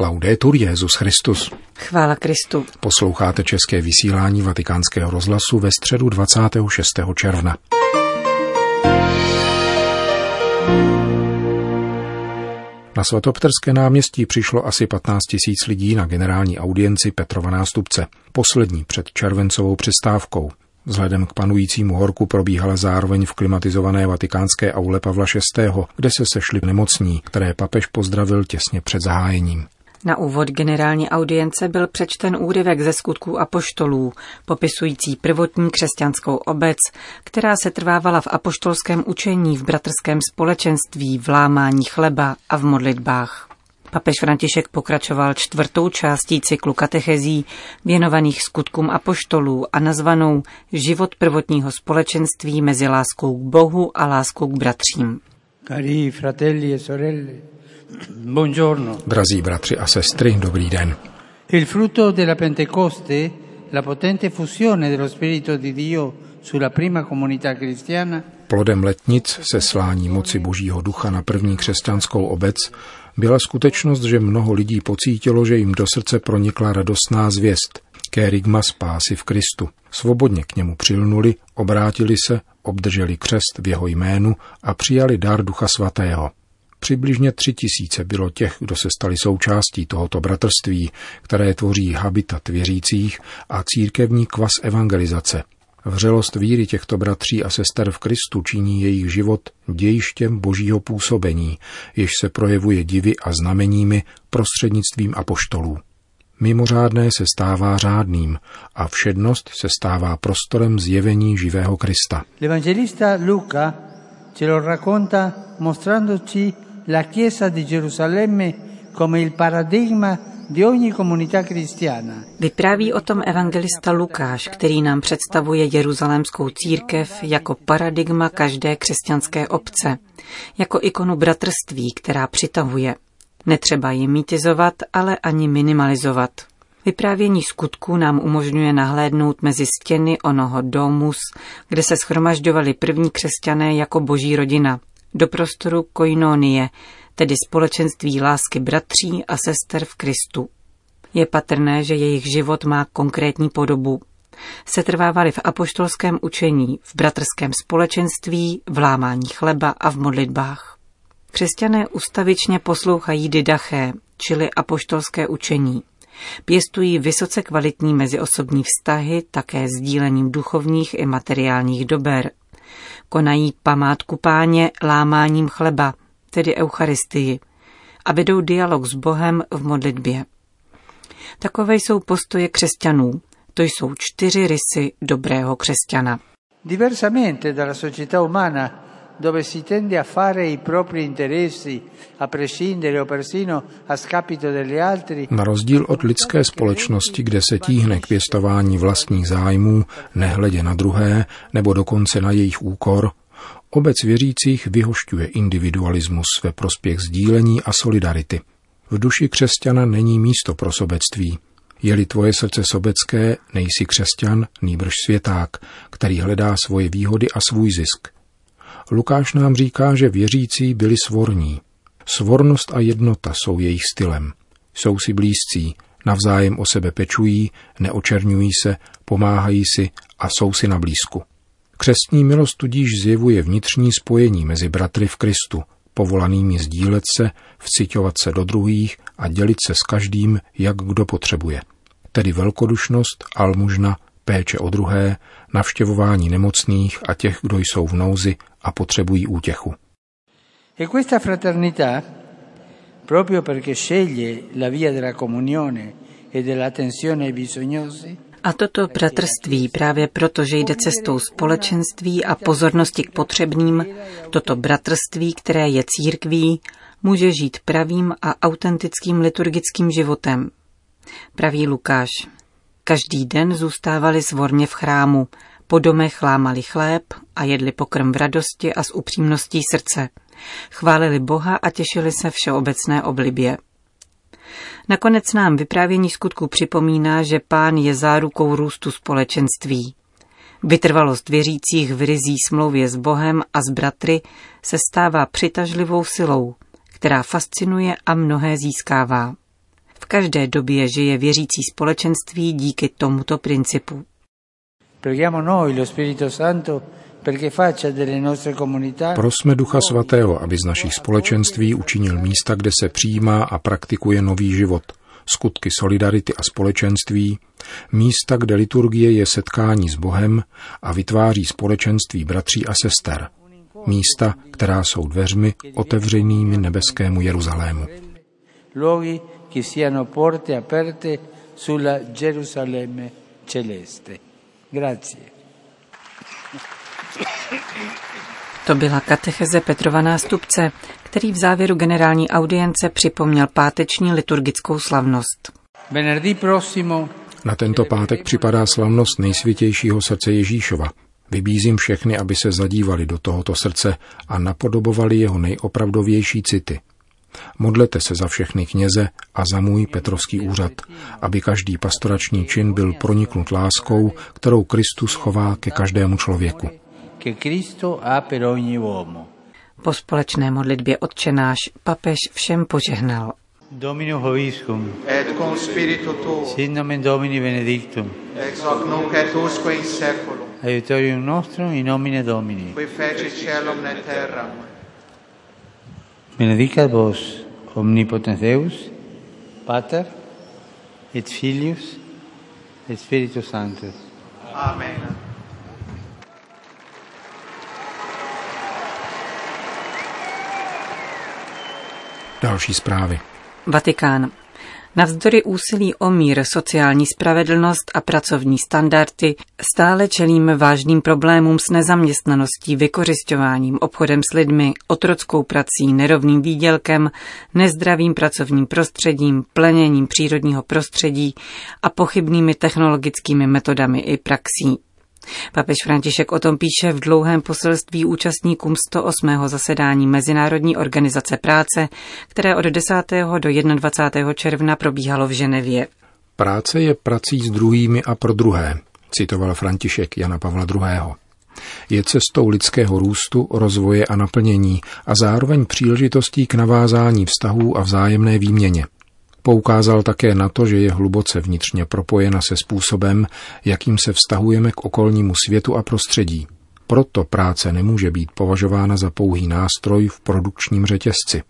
Laudetur Jezus Christus. Chvála Kristu. Posloucháte české vysílání Vatikánského rozhlasu ve středu 26. června. Na svatopetrské náměstí přišlo asi 15 tisíc lidí na generální audienci Petrova nástupce, poslední před červencovou přestávkou. Vzhledem k panujícímu horku probíhala zároveň v klimatizované vatikánské aule Pavla VI., kde se sešli nemocní, které papež pozdravil těsně před zahájením. Na úvod generální audience byl přečten úryvek ze skutků apoštolů, popisující prvotní křesťanskou obec, která se trvávala v apoštolském učení, v bratrském společenství, v lámání chleba a v modlitbách. Papež František pokračoval čtvrtou částí cyklu katechezí věnovaných skutkům apoštolů a nazvanou Život prvotního společenství mezi láskou k Bohu a láskou k bratřím. Cari fratelli e sorelle, buongiorno. Drazí bratři a sestry, dobrý den. Il frutto della Pentecoste, la potente fusione dello Spirito di Dio sulla prima comunità cristiana, Plodem letnic se slání moci Božího ducha na první křesťanskou obec byla skutečnost, že mnoho lidí pocítilo, že jim do srdce pronikla radostná zvěst, kérigma spásy v Kristu. Svobodně k němu přilnuli, obrátili se, obdrželi křest v jeho jménu a přijali dar Ducha Svatého. Přibližně tři tisíce bylo těch, kdo se stali součástí tohoto bratrství, které tvoří habitat věřících a církevní kvas evangelizace. Vřelost víry těchto bratří a sester v Kristu činí jejich život dějištěm božího působení, jež se projevuje divy a znameními prostřednictvím apoštolů. Mimořádné se stává řádným a všednost se stává prostorem zjevení živého Krista. l'Evangelista Luca ce lo racconta mostrandoci la Chiesa di Gerusalemme come il paradigma di ogni comunità cristiana. Vypráví o tom evangelista Lukáš, který nám představuje jeruzalémskou církev jako paradigma každé křesťanské obce, jako ikonu bratrství, která přitahuje. Netřeba ji mítizovat, ale ani minimalizovat. Vyprávění skutku nám umožňuje nahlédnout mezi stěny onoho domus, kde se schromažďovali první křesťané jako boží rodina, do prostoru koinonie, tedy společenství lásky bratří a sester v Kristu. Je patrné, že jejich život má konkrétní podobu. Setrvávali v apoštolském učení, v bratrském společenství, v lámání chleba a v modlitbách. Křesťané ustavičně poslouchají didaché, čili apoštolské učení. Pěstují vysoce kvalitní meziosobní vztahy také sdílením duchovních i materiálních dober. Konají památku páně lámáním chleba, tedy Eucharistii, a vedou dialog s Bohem v modlitbě. Takové jsou postoje křesťanů. To jsou čtyři rysy dobrého křesťana. Diversamente dalla società umana, dove si tende a fare i propri interessi, a prescindere o persino a scapito degli altri, Na rozdíl od lidské společnosti, kde se tíhne k pěstování vlastních zájmů, nehledě na druhé, nebo dokonce na jejich úkor, obec věřících vyhošťuje individualismus ve prospěch sdílení a solidarity. V duši křesťana není místo pro sobectví. Je-li tvoje srdce sobecké, nejsi křesťan, nýbrž světák, který hledá svoje výhody a svůj zisk. Lukáš nám říká, že věřící byli svorní. Svornost a jednota jsou jejich stylem. Jsou si blízcí, navzájem o sebe pečují, neočerňují se, pomáhají si a jsou si na blízku. Křestní milost tudíž zjevuje vnitřní spojení mezi bratry v Kristu, povolanými sdílet se, vciťovat se do druhých a dělit se s každým, jak kdo potřebuje. Tedy velkodušnost, almužna, péče o druhé, navštěvování nemocných a těch, kdo jsou v nouzi a potřebují útěchu. E questa fraternità, proprio perché sceglie la via della comunione e dell'attenzione ai bisognosi, A toto bratrství právě proto, že jde cestou společenství a pozornosti k potřebným, toto bratrství, které je církví, může žít pravým a autentickým liturgickým životem. Praví Lukáš. Každý den zůstávali zvorně v chrámu, po domech lámali chléb a jedli pokrm v radosti a s upřímností srdce. Chválili Boha a těšili se všeobecné oblibě. Nakonec nám vyprávění skutku připomíná, že pán je zárukou růstu společenství. Vytrvalost věřících v rizí smlouvě s Bohem a s bratry se stává přitažlivou silou, která fascinuje a mnohé získává. V každé době žije věřící společenství díky tomuto principu. Preghiamo noi lo Spirito Santo Prosme Ducha Svatého, aby z našich společenství učinil místa, kde se přijímá a praktikuje nový život, skutky solidarity a společenství, místa, kde liturgie je setkání s Bohem a vytváří společenství bratří a sester, místa, která jsou dveřmi otevřenými nebeskému Jeruzalému. Luoghi che siano porte aperte sulla Gerusalemme celeste. Grazie. To byla katecheze Petrova nástupce, který v závěru generální audience připomněl páteční liturgickou slavnost. Na tento pátek připadá slavnost nejsvětějšího srdce Ježíšova. Vybízím všechny, aby se zadívali do tohoto srdce a napodobovali jeho nejopravdovější city. Modlete se za všechny kněze a za můj Petrovský úřad, aby každý pastorační čin byl proniknut láskou, kterou Kristus chová ke každému člověku. Po společné modlitbě odčenáš papež všem požehnal. Dominum Hoviscum. Et cum spiritu tuo. Sin nomen Domini benedictum. Ex hoc nunc et usque in seculum. Aiutorium nostrum in nomine Domini. Qui feci celum et terram. Benedicat vos, omnipotens Deus, Pater, et Filius, et Spiritus Sanctus. Amen. Další zprávy. Vatikán. Navzdory úsilí o mír, sociální spravedlnost a pracovní standardy stále čelíme vážným problémům s nezaměstnaností, vykořišťováním, obchodem s lidmi, otrockou prací, nerovným výdělkem, nezdravým pracovním prostředím, pleněním přírodního prostředí a pochybnými technologickými metodami i praxí. Papež František o tom píše v dlouhém poselství účastníkům 108. zasedání Mezinárodní organizace práce, které od 10. do 21. června probíhalo v Ženevě. Práce je prací s druhými a pro druhé, citoval František Jana Pavla II. Je cestou lidského růstu, rozvoje a naplnění a zároveň příležitostí k navázání vztahů a vzájemné výměně – Poukázal také na to, že je hluboce vnitřně propojena se způsobem, jakým se vztahujeme k okolnímu světu a prostředí. Proto práce nemůže být považována za pouhý nástroj v produkčním řetězci.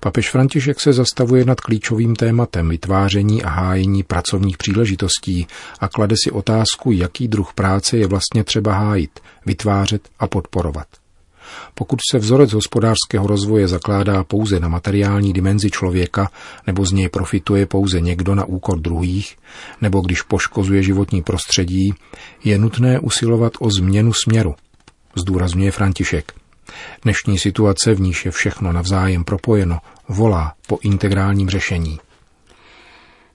Papež František se zastavuje nad klíčovým tématem vytváření a hájení pracovních příležitostí a klade si otázku, jaký druh práce je vlastně třeba hájit, vytvářet a podporovat. Pokud se vzorec hospodářského rozvoje zakládá pouze na materiální dimenzi člověka, nebo z něj profituje pouze někdo na úkor druhých, nebo když poškozuje životní prostředí, je nutné usilovat o změnu směru, zdůrazňuje František. Dnešní situace, v níž je všechno navzájem propojeno, volá po integrálním řešení.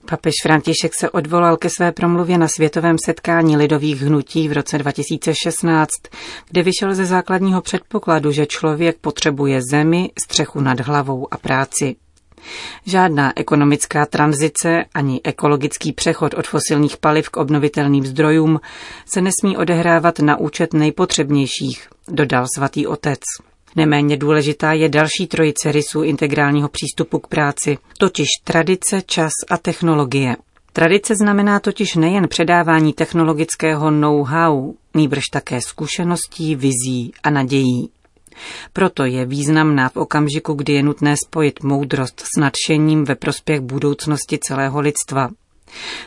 Papež František se odvolal ke své promluvě na světovém setkání lidových hnutí v roce 2016, kde vyšel ze základního předpokladu, že člověk potřebuje zemi, střechu nad hlavou a práci. Žádná ekonomická tranzice ani ekologický přechod od fosilních paliv k obnovitelným zdrojům se nesmí odehrávat na účet nejpotřebnějších, dodal svatý otec. Neméně důležitá je další trojice rysů integrálního přístupu k práci, totiž tradice, čas a technologie. Tradice znamená totiž nejen předávání technologického know-how, nýbrž také zkušeností, vizí a nadějí. Proto je významná v okamžiku, kdy je nutné spojit moudrost s nadšením ve prospěch budoucnosti celého lidstva.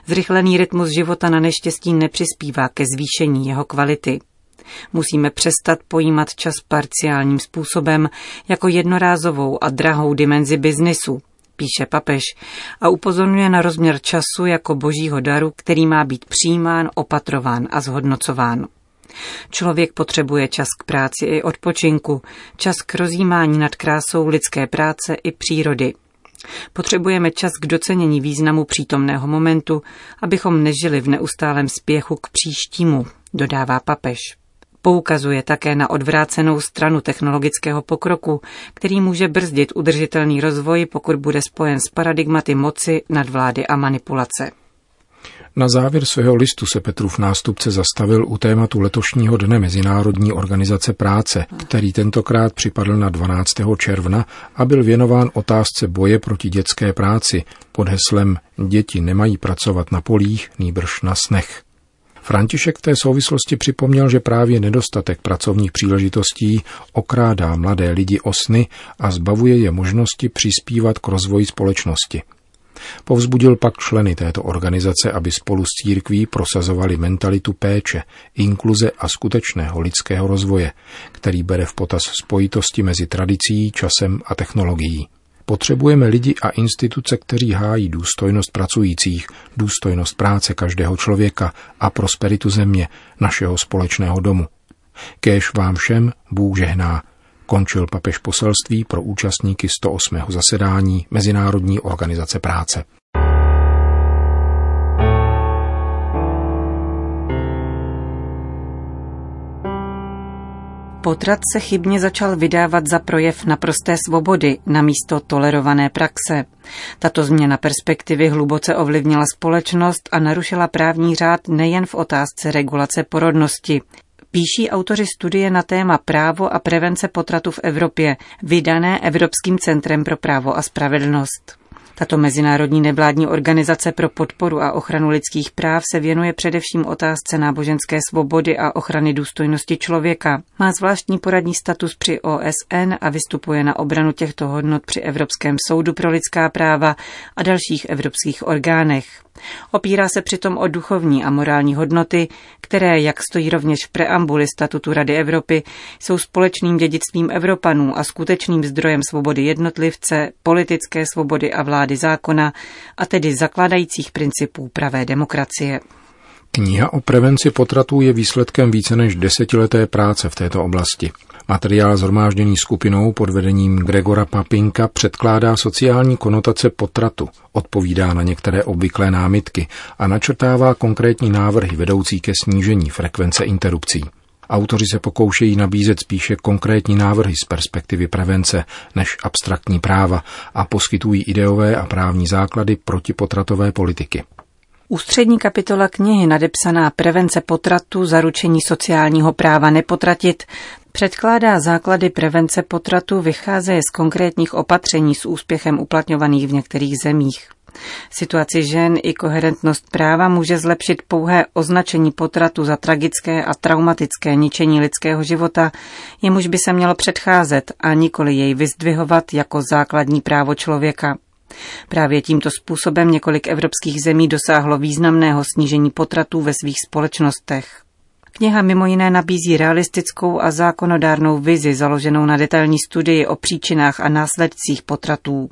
Zrychlený rytmus života na neštěstí nepřispívá ke zvýšení jeho kvality. Musíme přestat pojímat čas parciálním způsobem jako jednorázovou a drahou dimenzi biznisu, píše papež a upozorňuje na rozměr času jako božího daru, který má být přijímán, opatrován a zhodnocován. Člověk potřebuje čas k práci i odpočinku, čas k rozjímání nad krásou lidské práce i přírody. Potřebujeme čas k docenění významu přítomného momentu, abychom nežili v neustálém spěchu k příštímu, dodává papež. Poukazuje také na odvrácenou stranu technologického pokroku, který může brzdit udržitelný rozvoj, pokud bude spojen s paradigmaty moci, nadvlády a manipulace. Na závěr svého listu se Petrův nástupce zastavil u tématu letošního dne Mezinárodní organizace práce, který tentokrát připadl na 12. června a byl věnován otázce boje proti dětské práci pod heslem Děti nemají pracovat na polích, nýbrž na snech. František v té souvislosti připomněl, že právě nedostatek pracovních příležitostí okrádá mladé lidi o sny a zbavuje je možnosti přispívat k rozvoji společnosti. Povzbudil pak členy této organizace, aby spolu s církví prosazovali mentalitu péče, inkluze a skutečného lidského rozvoje, který bere v potaz spojitosti mezi tradicí, časem a technologií. Potřebujeme lidi a instituce, kteří hájí důstojnost pracujících, důstojnost práce každého člověka a prosperitu země, našeho společného domu. Kéž vám všem Bůh žehná, končil papež poselství pro účastníky 108. zasedání Mezinárodní organizace práce. Potrat se chybně začal vydávat za projev naprosté svobody na místo tolerované praxe. Tato změna perspektivy hluboce ovlivnila společnost a narušila právní řád nejen v otázce regulace porodnosti, píší autoři studie na téma právo a prevence potratu v Evropě, vydané Evropským centrem pro právo a spravedlnost. Tato mezinárodní nevládní organizace pro podporu a ochranu lidských práv se věnuje především otázce náboženské svobody a ochrany důstojnosti člověka. Má zvláštní poradní status při OSN a vystupuje na obranu těchto hodnot při Evropském soudu pro lidská práva a dalších evropských orgánech. Opírá se přitom o duchovní a morální hodnoty, které, jak stojí rovněž v preambuli statutu Rady Evropy, jsou společným dědictvím Evropanů a skutečným zdrojem svobody jednotlivce, politické svobody a vlády zákona, a tedy zakládajících principů pravé demokracie. Kniha o prevenci potratů je výsledkem více než desetileté práce v této oblasti. Materiál zhromážděný skupinou pod vedením Gregora Papinka předkládá sociální konotace potratu, odpovídá na některé obvyklé námitky a načrtává konkrétní návrhy vedoucí ke snížení frekvence interrupcí. Autoři se pokoušejí nabízet spíše konkrétní návrhy z perspektivy prevence než abstraktní práva a poskytují ideové a právní základy protipotratové politiky. Ústřední kapitola knihy nadepsaná Prevence potratu, zaručení sociálního práva nepotratit předkládá základy prevence potratu, vycházeje z konkrétních opatření s úspěchem uplatňovaných v některých zemích. Situaci žen i koherentnost práva může zlepšit pouhé označení potratu za tragické a traumatické ničení lidského života, jemuž by se mělo předcházet a nikoli jej vyzdvihovat jako základní právo člověka. Právě tímto způsobem několik evropských zemí dosáhlo významného snížení potratů ve svých společnostech. Kniha mimo jiné nabízí realistickou a zákonodárnou vizi založenou na detailní studii o příčinách a následcích potratů.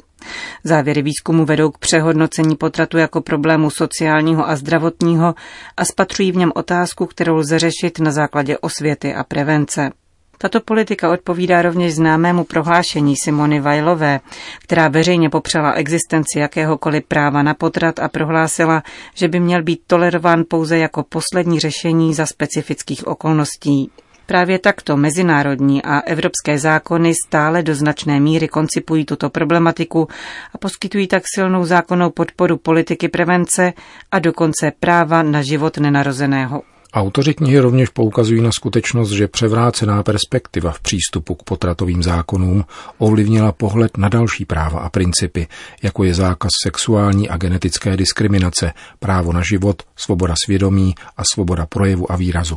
Závěry výzkumu vedou k přehodnocení potratu jako problému sociálního a zdravotního a spatřují v něm otázku, kterou lze řešit na základě osvěty a prevence. Tato politika odpovídá rovněž známému prohlášení Simony Vajlové, která veřejně popřela existenci jakéhokoliv práva na potrat a prohlásila, že by měl být tolerován pouze jako poslední řešení za specifických okolností. Právě takto mezinárodní a evropské zákony stále do značné míry koncipují tuto problematiku a poskytují tak silnou zákonnou podporu politiky prevence a dokonce práva na život nenarozeného. Autoři knihy rovněž poukazují na skutečnost, že převrácená perspektiva v přístupu k potratovým zákonům ovlivnila pohled na další práva a principy, jako je zákaz sexuální a genetické diskriminace, právo na život, svoboda svědomí a svoboda projevu a výrazu.